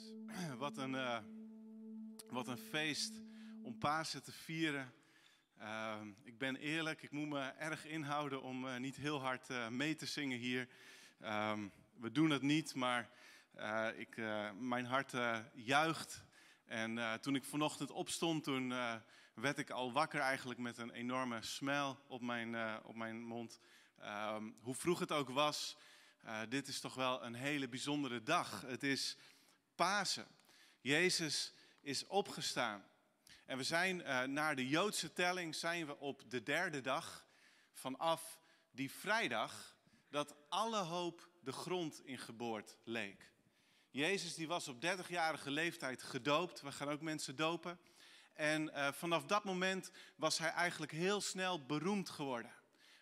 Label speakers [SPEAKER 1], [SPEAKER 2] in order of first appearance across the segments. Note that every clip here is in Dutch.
[SPEAKER 1] Wat een, uh, wat een feest om Pasen te vieren. Uh, ik ben eerlijk, ik moet me erg inhouden om uh, niet heel hard mee te zingen hier. Um, we doen het niet, maar ik, mijn hart juicht. En toen ik vanochtend opstond, toen werd ik al wakker eigenlijk met een enorme smile op mijn, op mijn mond. Um, hoe vroeg het ook was, dit is toch wel een hele bijzondere dag. Het is Pasen. Jezus is opgestaan. En we zijn uh, naar de Joodse telling zijn we op de derde dag vanaf die vrijdag dat alle hoop de grond in geboord leek. Jezus die was op 30-jarige leeftijd gedoopt. We gaan ook mensen dopen. En uh, vanaf dat moment was hij eigenlijk heel snel beroemd geworden.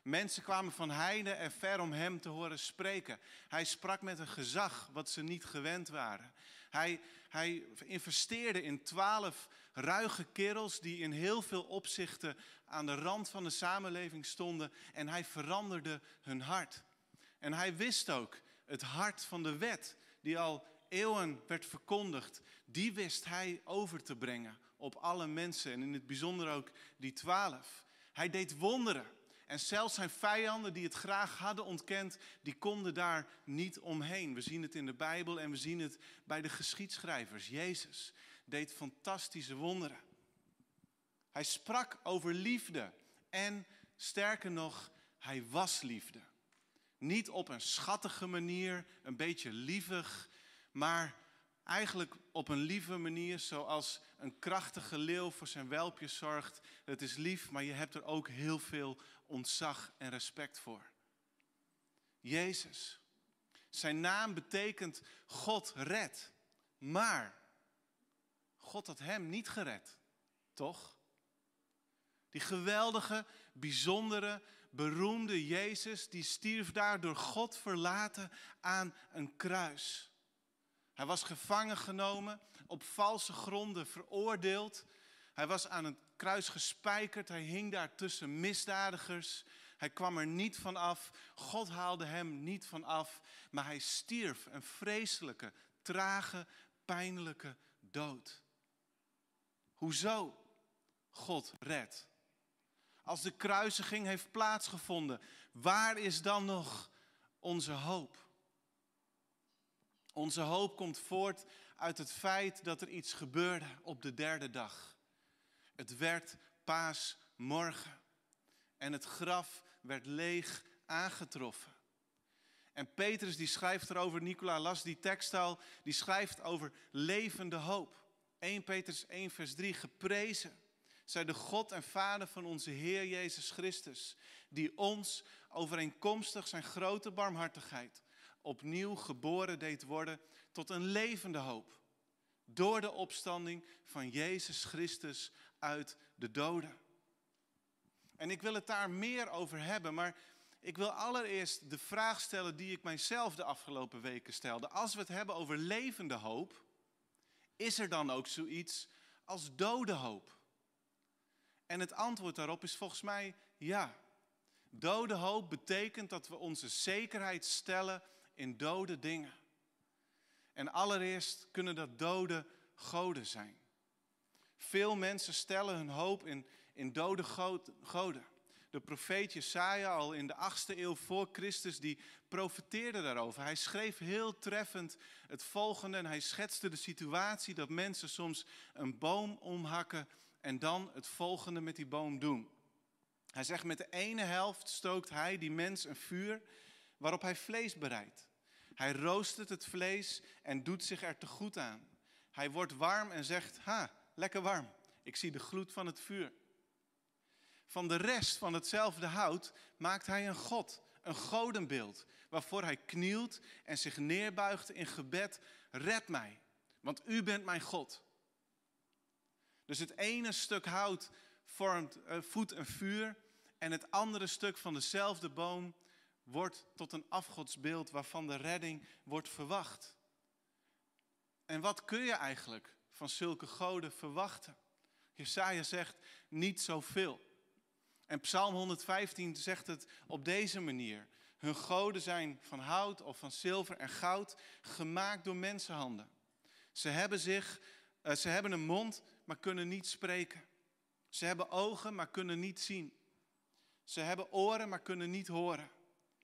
[SPEAKER 1] Mensen kwamen van heide en ver om hem te horen spreken. Hij sprak met een gezag wat ze niet gewend waren. Hij, hij investeerde in twaalf ruige kerels die in heel veel opzichten aan de rand van de samenleving stonden. En hij veranderde hun hart. En hij wist ook het hart van de wet, die al eeuwen werd verkondigd, die wist hij over te brengen op alle mensen en in het bijzonder ook die twaalf. Hij deed wonderen. En zelfs zijn vijanden die het graag hadden ontkend, die konden daar niet omheen. We zien het in de Bijbel en we zien het bij de geschiedschrijvers. Jezus deed fantastische wonderen. Hij sprak over liefde en sterker nog, hij was liefde. Niet op een schattige manier, een beetje lievig, maar eigenlijk op een lieve manier, zoals een krachtige leeuw voor zijn welpjes zorgt. Het is lief, maar je hebt er ook heel veel ontzag en respect voor. Jezus. Zijn naam betekent God red. Maar God had hem niet gered, toch? Die geweldige, bijzondere, beroemde Jezus, die stierf daar door God verlaten aan een kruis. Hij was gevangen genomen, op valse gronden veroordeeld. Hij was aan het kruis gespijkerd, hij hing daar tussen misdadigers. Hij kwam er niet van af, God haalde hem niet van af, maar hij stierf een vreselijke, trage, pijnlijke dood. Hoezo God redt? Als de kruisiging heeft plaatsgevonden, waar is dan nog onze hoop? Onze hoop komt voort uit het feit dat er iets gebeurde op de derde dag. Het werd paasmorgen en het graf werd leeg aangetroffen. En Petrus die schrijft erover, Nicola las die tekst al, die schrijft over levende hoop. 1 Petrus 1 vers 3, geprezen zij de God en Vader van onze Heer Jezus Christus, die ons overeenkomstig zijn grote barmhartigheid opnieuw geboren deed worden tot een levende hoop. Door de opstanding van Jezus Christus uit de doden. En ik wil het daar meer over hebben, maar ik wil allereerst de vraag stellen die ik mijzelf de afgelopen weken stelde. Als we het hebben over levende hoop, is er dan ook zoiets als dode hoop? En het antwoord daarop is volgens mij ja. Dode hoop betekent dat we onze zekerheid stellen in dode dingen. En allereerst kunnen dat dode goden zijn. Veel mensen stellen hun hoop in, in dode goden. De profeet Jesaja al in de 8e eeuw voor Christus, die profeteerde daarover. Hij schreef heel treffend het volgende en hij schetste de situatie dat mensen soms een boom omhakken en dan het volgende met die boom doen. Hij zegt met de ene helft stookt hij, die mens, een vuur waarop hij vlees bereidt. Hij roostert het vlees en doet zich er te goed aan. Hij wordt warm en zegt, ha, lekker warm. Ik zie de gloed van het vuur. Van de rest van hetzelfde hout maakt hij een god, een godenbeeld, waarvoor hij knielt en zich neerbuigt in gebed. Red mij, want u bent mijn God. Dus het ene stuk hout vormt, uh, voedt een vuur en het andere stuk van dezelfde boom wordt tot een afgodsbeeld waarvan de redding wordt verwacht. En wat kun je eigenlijk van zulke goden verwachten? Jesaja zegt niet zoveel. En Psalm 115 zegt het op deze manier. Hun goden zijn van hout of van zilver en goud, gemaakt door mensenhanden. Ze hebben, zich, uh, ze hebben een mond, maar kunnen niet spreken. Ze hebben ogen, maar kunnen niet zien. Ze hebben oren, maar kunnen niet horen.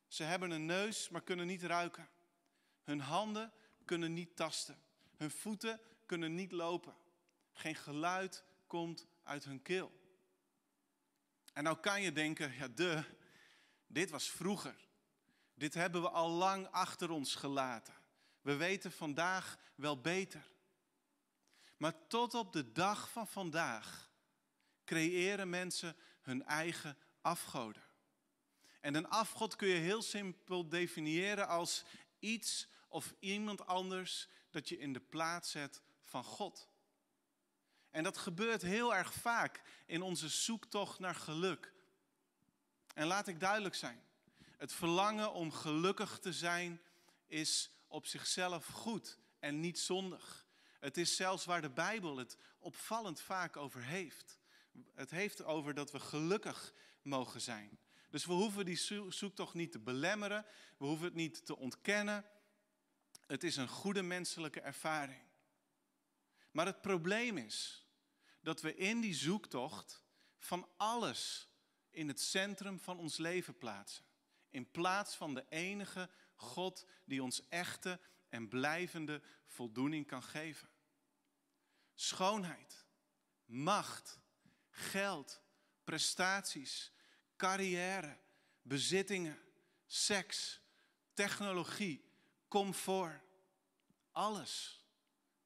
[SPEAKER 1] Ze hebben een neus, maar kunnen niet ruiken. Hun handen kunnen niet tasten. Hun voeten kunnen niet lopen. Geen geluid komt uit hun keel. En nou kan je denken, ja de, dit was vroeger. Dit hebben we al lang achter ons gelaten. We weten vandaag wel beter. Maar tot op de dag van vandaag creëren mensen hun eigen afgoden. En een afgod kun je heel simpel definiëren als iets of iemand anders dat je in de plaats zet van God. En dat gebeurt heel erg vaak in onze zoektocht naar geluk. En laat ik duidelijk zijn. Het verlangen om gelukkig te zijn is op zichzelf goed en niet zondig. Het is zelfs waar de Bijbel het opvallend vaak over heeft. Het heeft over dat we gelukkig mogen zijn. Dus we hoeven die zoektocht niet te belemmeren, we hoeven het niet te ontkennen. Het is een goede menselijke ervaring. Maar het probleem is dat we in die zoektocht van alles in het centrum van ons leven plaatsen. In plaats van de enige God die ons echte en blijvende voldoening kan geven. Schoonheid, macht, geld, prestaties, carrière, bezittingen, seks, technologie, comfort. Alles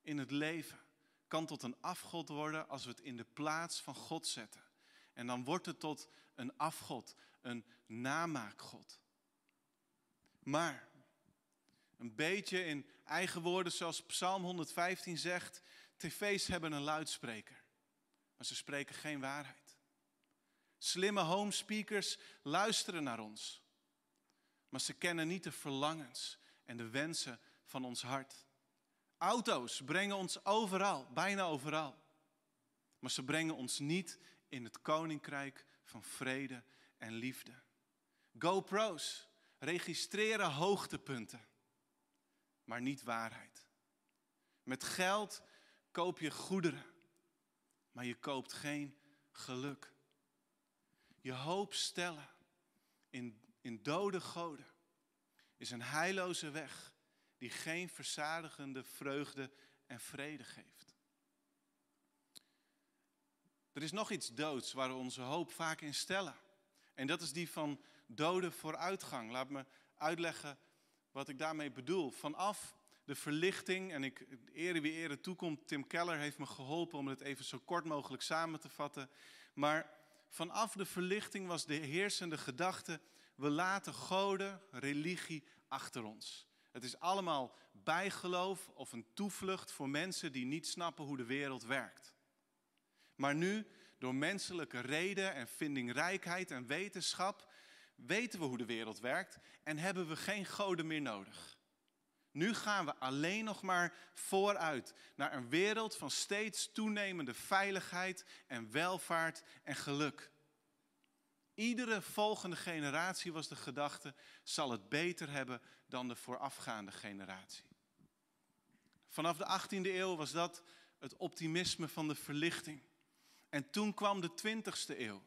[SPEAKER 1] in het leven kan tot een afgod worden als we het in de plaats van God zetten. En dan wordt het tot een afgod, een namaakgod. Maar een beetje in eigen woorden, zoals Psalm 115 zegt, tv's hebben een luidspreker, maar ze spreken geen waarheid. Slimme home speakers luisteren naar ons, maar ze kennen niet de verlangens en de wensen van ons hart. Auto's brengen ons overal, bijna overal. Maar ze brengen ons niet in het koninkrijk van vrede en liefde. GoPro's registreren hoogtepunten, maar niet waarheid. Met geld koop je goederen, maar je koopt geen geluk. Je hoop stellen in, in dode goden is een heilloze weg die geen verzadigende vreugde en vrede geeft. Er is nog iets doods waar we onze hoop vaak in stellen. En dat is die van dode vooruitgang. Laat me uitleggen wat ik daarmee bedoel. Vanaf de verlichting, en ik ere wie ere toekomt, Tim Keller heeft me geholpen om het even zo kort mogelijk samen te vatten. Maar vanaf de verlichting was de heersende gedachte, we laten goden, religie achter ons. Het is allemaal bijgeloof of een toevlucht voor mensen die niet snappen hoe de wereld werkt. Maar nu, door menselijke reden en vindingrijkheid en wetenschap, weten we hoe de wereld werkt en hebben we geen goden meer nodig. Nu gaan we alleen nog maar vooruit naar een wereld van steeds toenemende veiligheid en welvaart en geluk. Iedere volgende generatie was de gedachte, zal het beter hebben dan de voorafgaande generatie. Vanaf de 18e eeuw was dat het optimisme van de verlichting. En toen kwam de 20e eeuw.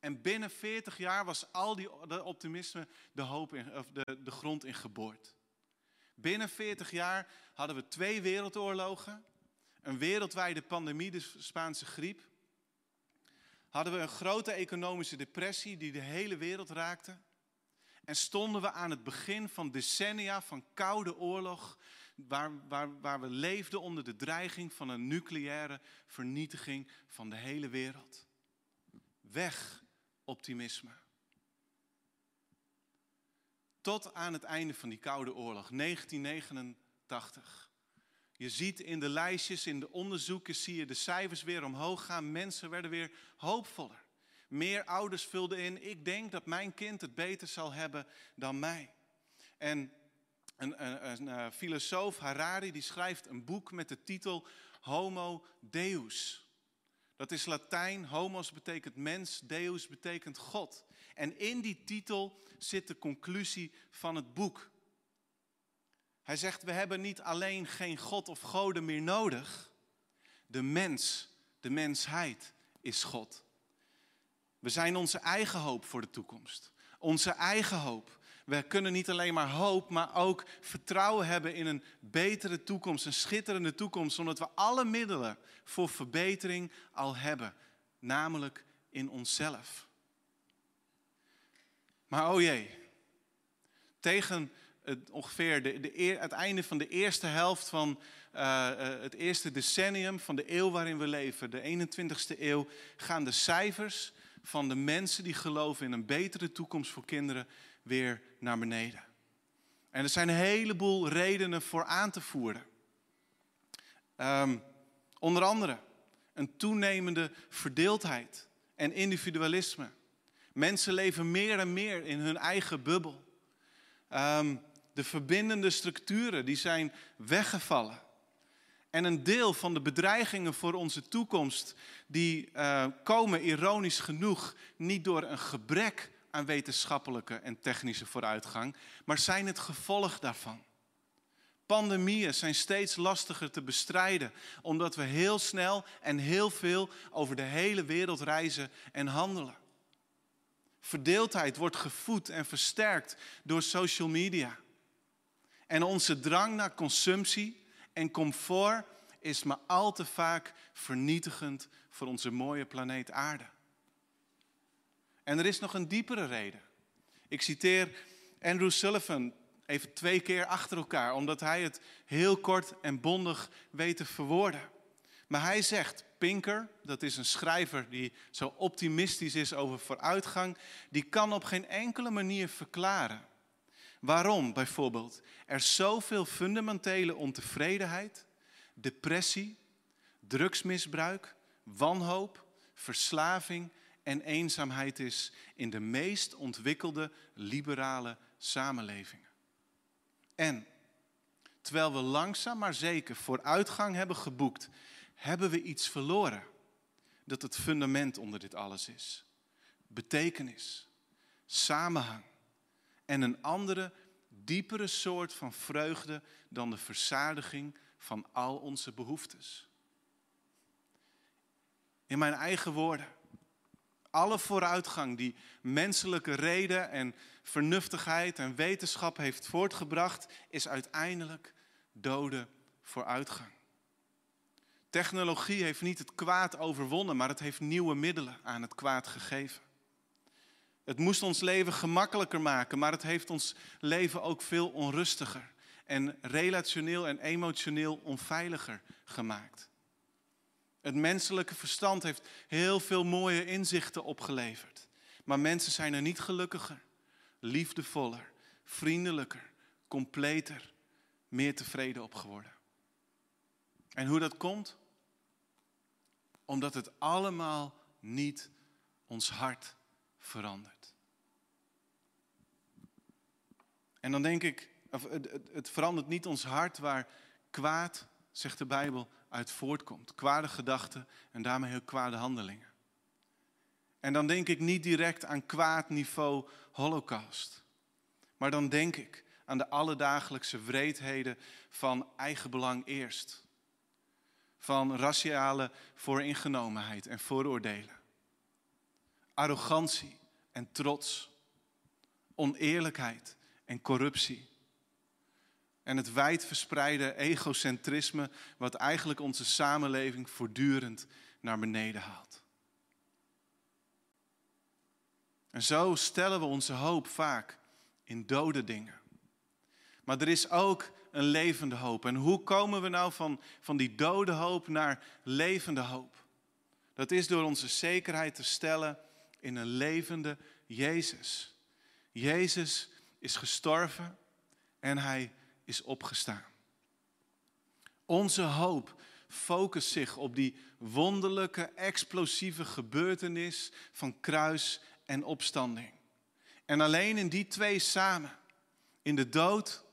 [SPEAKER 1] En binnen 40 jaar was al die optimisme de, hoop in, of de, de grond in geboord. Binnen 40 jaar hadden we twee wereldoorlogen, een wereldwijde pandemie, de Spaanse griep. Hadden we een grote economische depressie die de hele wereld raakte. En stonden we aan het begin van decennia van koude oorlog, waar, waar, waar we leefden onder de dreiging van een nucleaire vernietiging van de hele wereld. Weg optimisme. Tot aan het einde van die Koude Oorlog, 1989. Je ziet in de lijstjes, in de onderzoeken, zie je de cijfers weer omhoog gaan. Mensen werden weer hoopvoller. Meer ouders vulden in, ik denk dat mijn kind het beter zal hebben dan mij. En een, een, een, een filosoof, Harari, die schrijft een boek met de titel Homo Deus. Dat is Latijn, homos betekent mens, deus betekent God. En in die titel zit de conclusie van het boek. Hij zegt, we hebben niet alleen geen God of goden meer nodig. De mens, de mensheid is God. We zijn onze eigen hoop voor de toekomst. Onze eigen hoop. We kunnen niet alleen maar hoop, maar ook vertrouwen hebben in een betere toekomst, een schitterende toekomst, omdat we alle middelen voor verbetering al hebben, namelijk in onszelf. Maar oh jee, tegen ongeveer de, de, het einde van de eerste helft van uh, uh, het eerste decennium van de eeuw waarin we leven, de 21ste eeuw, gaan de cijfers van de mensen die geloven in een betere toekomst voor kinderen weer naar beneden. En er zijn een heleboel redenen voor aan te voeren. Um, onder andere een toenemende verdeeldheid en individualisme. Mensen leven meer en meer in hun eigen bubbel. Um, de verbindende structuren die zijn weggevallen. En een deel van de bedreigingen voor onze toekomst, die uh, komen ironisch genoeg niet door een gebrek aan wetenschappelijke en technische vooruitgang, maar zijn het gevolg daarvan. Pandemieën zijn steeds lastiger te bestrijden, omdat we heel snel en heel veel over de hele wereld reizen en handelen. Verdeeldheid wordt gevoed en versterkt door social media. En onze drang naar consumptie en comfort is maar al te vaak vernietigend voor onze mooie planeet Aarde. En er is nog een diepere reden. Ik citeer Andrew Sullivan even twee keer achter elkaar, omdat hij het heel kort en bondig weet te verwoorden. Maar hij zegt, Pinker, dat is een schrijver die zo optimistisch is over vooruitgang, die kan op geen enkele manier verklaren waarom bijvoorbeeld er zoveel fundamentele ontevredenheid, depressie, drugsmisbruik, wanhoop, verslaving en eenzaamheid is in de meest ontwikkelde liberale samenlevingen. En terwijl we langzaam maar zeker vooruitgang hebben geboekt, hebben we iets verloren dat het fundament onder dit alles is. Betekenis, samenhang en een andere, diepere soort van vreugde dan de verzadiging van al onze behoeftes. In mijn eigen woorden. Alle vooruitgang die menselijke reden en vernuftigheid en wetenschap heeft voortgebracht, is uiteindelijk dode vooruitgang. Technologie heeft niet het kwaad overwonnen, maar het heeft nieuwe middelen aan het kwaad gegeven. Het moest ons leven gemakkelijker maken, maar het heeft ons leven ook veel onrustiger en relationeel en emotioneel onveiliger gemaakt. Het menselijke verstand heeft heel veel mooie inzichten opgeleverd. Maar mensen zijn er niet gelukkiger, liefdevoller, vriendelijker, completer, meer tevreden op geworden. En hoe dat komt? Omdat het allemaal niet ons hart verandert. En dan denk ik, het, verandert niet ons hart waar kwaad, zegt de Bijbel, uit voortkomt. Kwade gedachten en daarmee heel kwade handelingen. En dan denk ik niet direct aan kwaad niveau holocaust. Maar dan denk ik aan de alledagelijkse wreedheden van eigenbelang eerst. Van raciale vooringenomenheid en vooroordelen. Arrogantie en trots. Oneerlijkheid en corruptie. En het wijdverspreide egocentrisme, wat eigenlijk onze samenleving voortdurend naar beneden haalt. En zo stellen we onze hoop vaak in dode dingen. Maar er is ook een levende hoop. En hoe komen we nou van, van die dode hoop naar levende hoop? Dat is door onze zekerheid te stellen in een levende Jezus. Jezus is gestorven en hij is opgestaan. Onze hoop focust zich op die wonderlijke, explosieve gebeurtenis van kruis en opstanding. En alleen in die twee samen, in de dood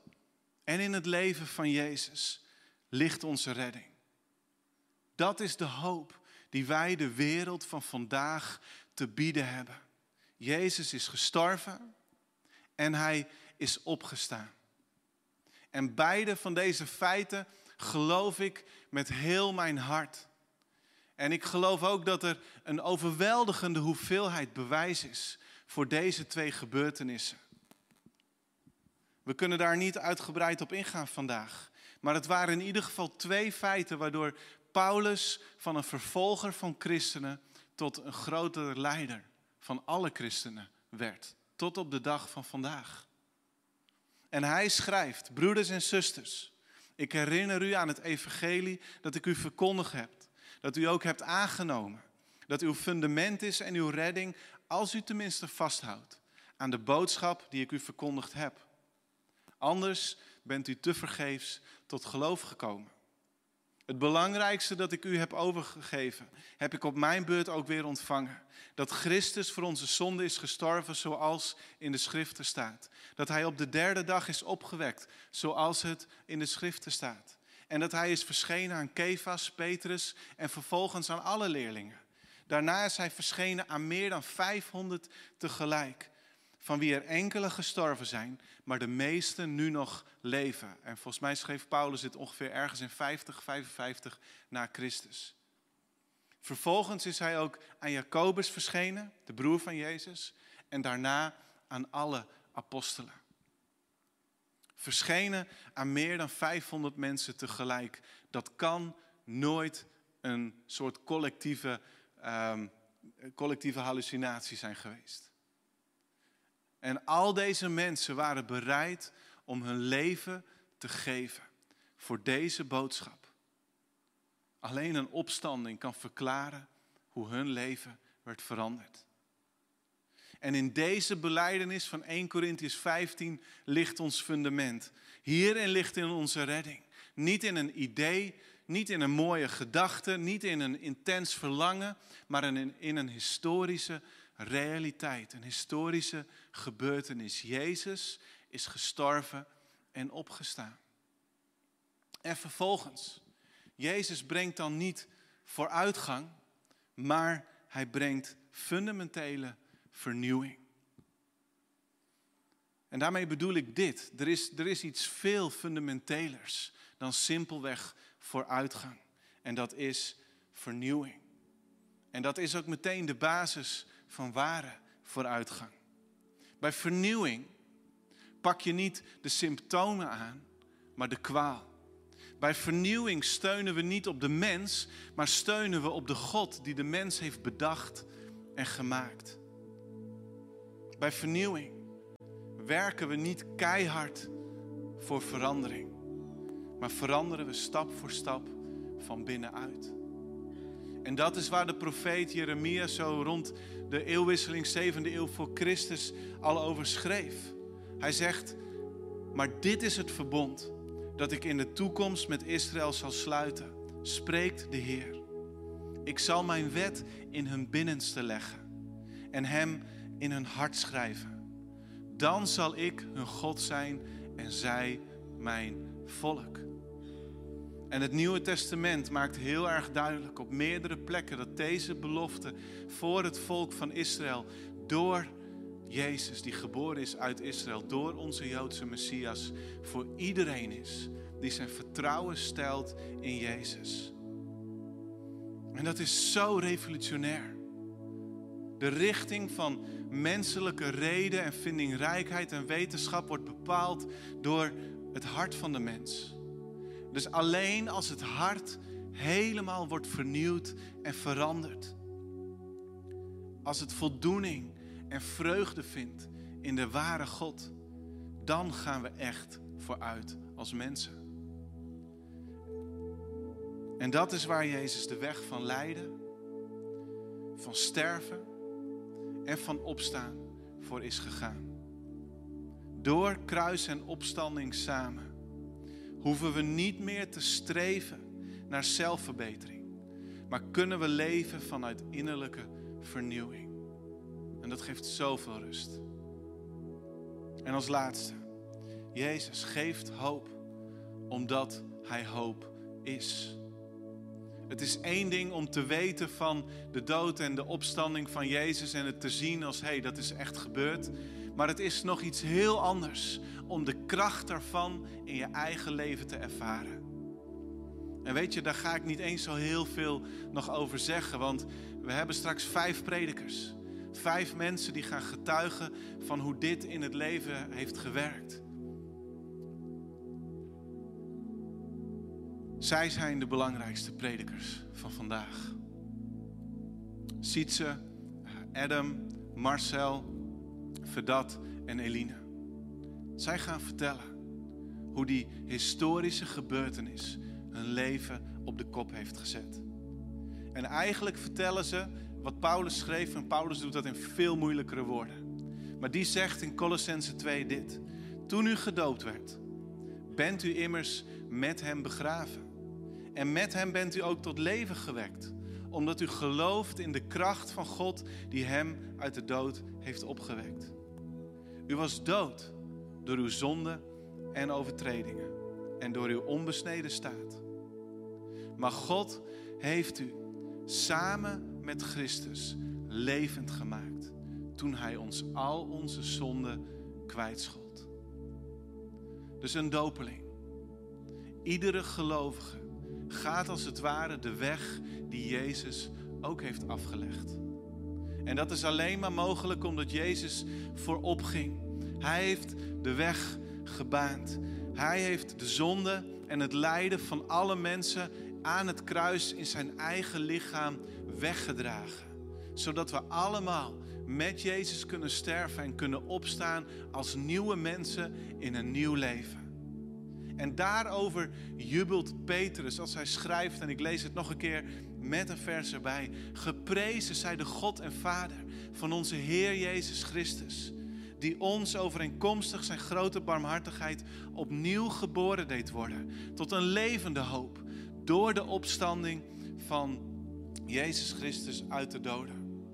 [SPEAKER 1] en in het leven van Jezus, ligt onze redding. Dat is de hoop die wij de wereld van vandaag te bieden hebben. Jezus is gestorven en hij is opgestaan. En beide van deze feiten geloof ik met heel mijn hart. En ik geloof ook dat er een overweldigende hoeveelheid bewijs is voor deze twee gebeurtenissen. We kunnen daar niet uitgebreid op ingaan vandaag. Maar het waren in ieder geval twee feiten waardoor Paulus van een vervolger van christenen tot een grotere leider van alle christenen werd. Tot op de dag van vandaag. En hij schrijft, broeders en zusters, ik herinner u aan het evangelie dat ik u verkondigd heb. Dat u ook hebt aangenomen. Dat uw fundament is en uw redding, als u tenminste vasthoudt aan de boodschap die ik u verkondigd heb. Anders bent u tevergeefs tot geloof gekomen. Het belangrijkste dat ik u heb overgegeven, heb ik op mijn beurt ook weer ontvangen. Dat Christus voor onze zonde is gestorven zoals in de schriften staat. Dat hij op de derde dag is opgewekt zoals het in de schriften staat. En dat hij is verschenen aan Kefas, Petrus en vervolgens aan alle leerlingen. Daarna is hij verschenen aan meer dan 500 tegelijk van wie er enkele gestorven zijn, maar de meeste nu nog leven. En volgens mij schreef Paulus dit ongeveer ergens in 50, 55 na Christus. Vervolgens is hij ook aan Jacobus verschenen, de broer van Jezus, en daarna aan alle apostelen. Verschenen aan meer dan 500 mensen tegelijk. Dat kan nooit een soort collectieve, um, collectieve hallucinatie zijn geweest. En al deze mensen waren bereid om hun leven te geven voor deze boodschap. Alleen een opstanding kan verklaren hoe hun leven werd veranderd. En in deze beleidenis van 1 Corinthians 15 ligt ons fundament. Hierin ligt in onze redding. Niet in een idee, niet in een mooie gedachte, niet in een intens verlangen, maar in, in een historische realiteit, een historische gebeurtenis. Jezus is gestorven en opgestaan. En vervolgens, Jezus brengt dan niet vooruitgang, maar hij brengt fundamentele vernieuwing. En daarmee bedoel ik dit. Er is, er is iets veel fundamentelers dan simpelweg vooruitgang. En dat is vernieuwing. En dat is ook meteen de basis van ware vooruitgang. Bij vernieuwing pak je niet de symptomen aan, maar de kwaal. Bij vernieuwing steunen we niet op de mens, maar steunen we op de God die de mens heeft bedacht en gemaakt. Bij vernieuwing werken we niet keihard voor verandering, maar veranderen we stap voor stap van binnenuit. En dat is waar de profeet Jeremia zo rond de eeuwwisseling 7e eeuw voor Christus al over schreef. Hij zegt, maar dit is het verbond dat ik in de toekomst met Israël zal sluiten, spreekt de Heer. Ik zal mijn wet in hun binnenste leggen en hem in hun hart schrijven. Dan zal ik hun God zijn en zij mijn volk. En het Nieuwe Testament maakt heel erg duidelijk op meerdere plekken dat deze belofte voor het volk van Israël door Jezus, die geboren is uit Israël, door onze Joodse Messias, voor iedereen is die zijn vertrouwen stelt in Jezus. En dat is zo revolutionair. De richting van menselijke reden en vindingrijkheid en wetenschap wordt bepaald door het hart van de mens. Dus alleen als het hart helemaal wordt vernieuwd en veranderd. Als het voldoening en vreugde vindt in de ware God, dan gaan we echt vooruit als mensen. En dat is waar Jezus de weg van lijden, van sterven en van opstaan voor is gegaan. Door kruis en opstanding samen hoeven we niet meer te streven naar zelfverbetering, maar kunnen we leven vanuit innerlijke vernieuwing. En dat geeft zoveel rust. En als laatste, Jezus geeft hoop omdat Hij hoop is. Het is één ding om te weten van de dood en de opstanding van Jezus en het te zien als hé, hey, dat is echt gebeurd. Maar het is nog iets heel anders om de kracht daarvan in je eigen leven te ervaren. En weet je, daar ga ik niet eens zo heel veel nog over zeggen, want we hebben straks vijf predikers. Vijf mensen die gaan getuigen van hoe dit in het leven heeft gewerkt. Zij zijn de belangrijkste predikers van vandaag. Sietse, Adam, Marcel, Vedat en Eline. Zij gaan vertellen hoe die historische gebeurtenis hun leven op de kop heeft gezet. En eigenlijk vertellen ze wat Paulus schreef, en Paulus doet dat in veel moeilijkere woorden. Maar die zegt in Colossense 2 dit: Toen u gedoopt werd, bent u immers met hem begraven. En met hem bent u ook tot leven gewekt, omdat u gelooft in de kracht van God die hem uit de dood heeft opgewekt. U was dood door uw zonde en overtredingen en door uw onbesneden staat. Maar God heeft u samen met Christus levend gemaakt toen Hij ons al onze zonden kwijtschold. Dus een dopeling. Iedere gelovige gaat als het ware de weg die Jezus ook heeft afgelegd. En dat is alleen maar mogelijk omdat Jezus voorop ging. Hij heeft de weg gebaand. Hij heeft de zonde en het lijden van alle mensen aan het kruis in zijn eigen lichaam weggedragen. Zodat we allemaal met Jezus kunnen sterven en kunnen opstaan als nieuwe mensen in een nieuw leven. En daarover jubelt Petrus als hij schrijft, en ik lees het nog een keer met een vers erbij. Geprezen zij de God en Vader van onze Heer Jezus Christus, die ons overeenkomstig zijn grote barmhartigheid opnieuw geboren deed worden tot een levende hoop door de opstanding van Jezus Christus uit de doden.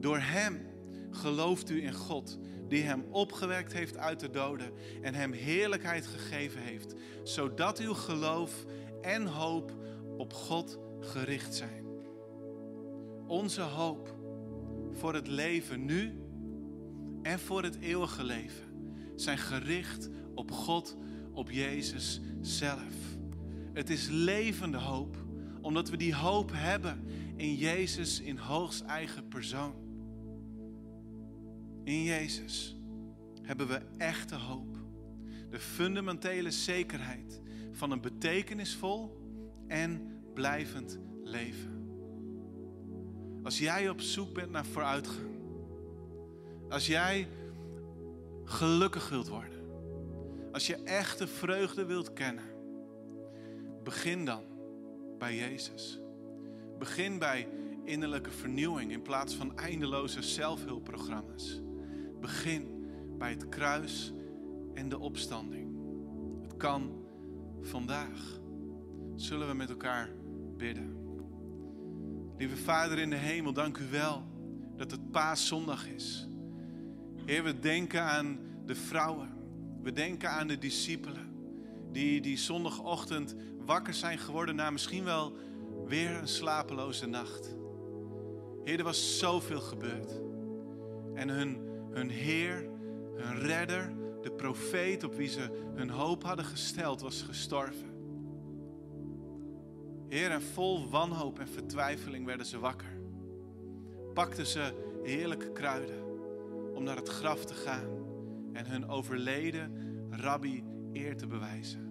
[SPEAKER 1] Door Hem gelooft u in God, die Hem opgewekt heeft uit de doden en Hem heerlijkheid gegeven heeft, zodat uw geloof en hoop op God gericht zijn. Onze hoop voor het leven nu en voor het eeuwige leven zijn gericht op God, op Jezus zelf. Het is levende hoop, omdat we die hoop hebben in Jezus in hoogst eigen persoon. In Jezus hebben we echte hoop. De fundamentele zekerheid van een betekenisvol en blijvend leven. Als jij op zoek bent naar vooruitgang. Als jij gelukkig wilt worden. Als je echte vreugde wilt kennen. Begin dan bij Jezus. Begin bij innerlijke vernieuwing in plaats van eindeloze zelfhulpprogramma's. Begin bij het kruis en de opstanding. Het kan vandaag. Zullen we met elkaar bidden? Lieve Vader in de hemel, dank u wel dat het paaszondag is. Heer, we denken aan de vrouwen. We denken aan de discipelen. Die, die zondagochtend wakker zijn geworden na misschien wel weer een slapeloze nacht. Heer, er was zoveel gebeurd. En hun, hun Heer, hun redder, de profeet op wie ze hun hoop hadden gesteld, was gestorven. Heer, en vol wanhoop en vertwijfeling werden ze wakker. Pakten ze heerlijke kruiden om naar het graf te gaan en hun overleden rabbi eer te bewijzen.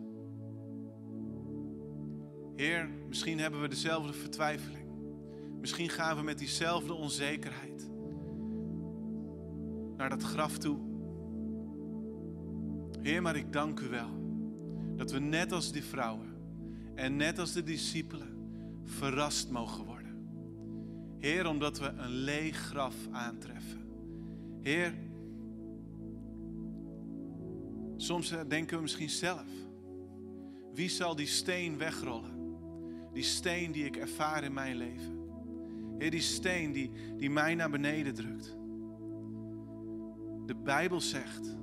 [SPEAKER 1] Heer, misschien hebben we dezelfde vertwijfeling. Misschien gaan we met diezelfde onzekerheid naar dat graf toe. Heer, maar ik dank u wel dat we net als die vrouwen en net als de discipelen verrast mogen worden. Heer, omdat we een leeg graf aantreffen. Heer, soms denken we misschien zelf, wie zal die steen wegrollen? Die steen die ik ervaar in mijn leven. Heer, die steen die, die mij naar beneden drukt. De Bijbel zegt,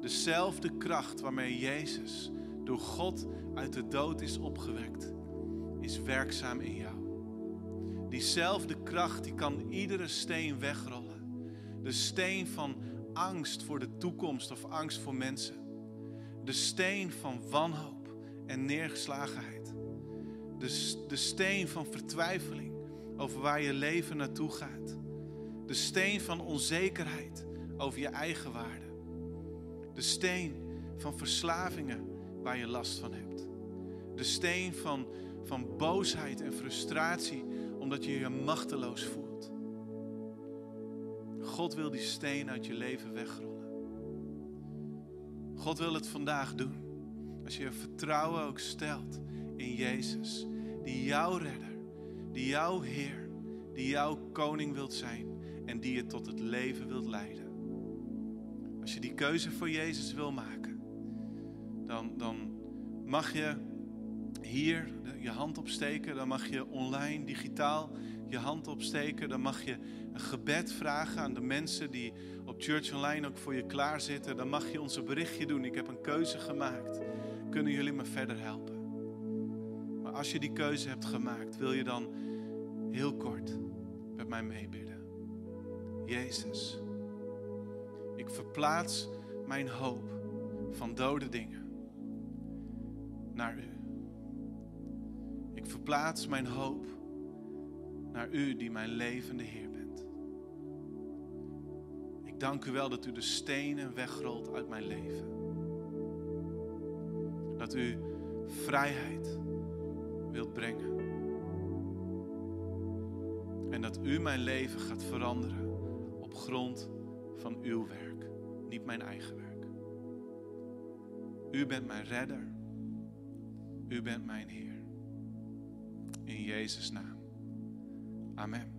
[SPEAKER 1] dezelfde kracht waarmee Jezus door God uit de dood is opgewekt, is werkzaam in jou. Diezelfde kracht die kan iedere steen wegrollen. De steen van angst voor de toekomst of angst voor mensen. De steen van wanhoop en neergeslagenheid. De, de steen van vertwijfeling over waar je leven naartoe gaat. De steen van onzekerheid over je eigen waarde. De steen van verslavingen waar je last van hebt. De steen van, van boosheid en frustratie omdat je je machteloos voelt. God wil die steen uit je leven wegrollen. God wil het vandaag doen. Als je je vertrouwen ook stelt in Jezus, die jouw redder, die jouw Heer, die jouw koning wilt zijn en die je tot het leven wilt leiden. Als je die keuze voor Jezus wil maken, dan, dan mag je hier je hand opsteken, dan mag je online, digitaal je hand opsteken, dan mag je een gebed vragen aan de mensen die op Church Online ook voor je klaarzitten. Dan mag je ons een berichtje doen. Ik heb een keuze gemaakt. Kunnen jullie me verder helpen? Maar als je die keuze hebt gemaakt, wil je dan heel kort met mij meebidden. Jezus, ik verplaats mijn hoop van dode dingen naar u. Ik verplaats mijn hoop naar u die mijn levende Heer bent. Ik dank u wel dat u de stenen wegrolt uit mijn leven. Dat u vrijheid wilt brengen. En dat u mijn leven gaat veranderen op grond van uw werk, niet mijn eigen werk. U bent mijn redder. U bent mijn Heer. In Jezus' naam. Amén.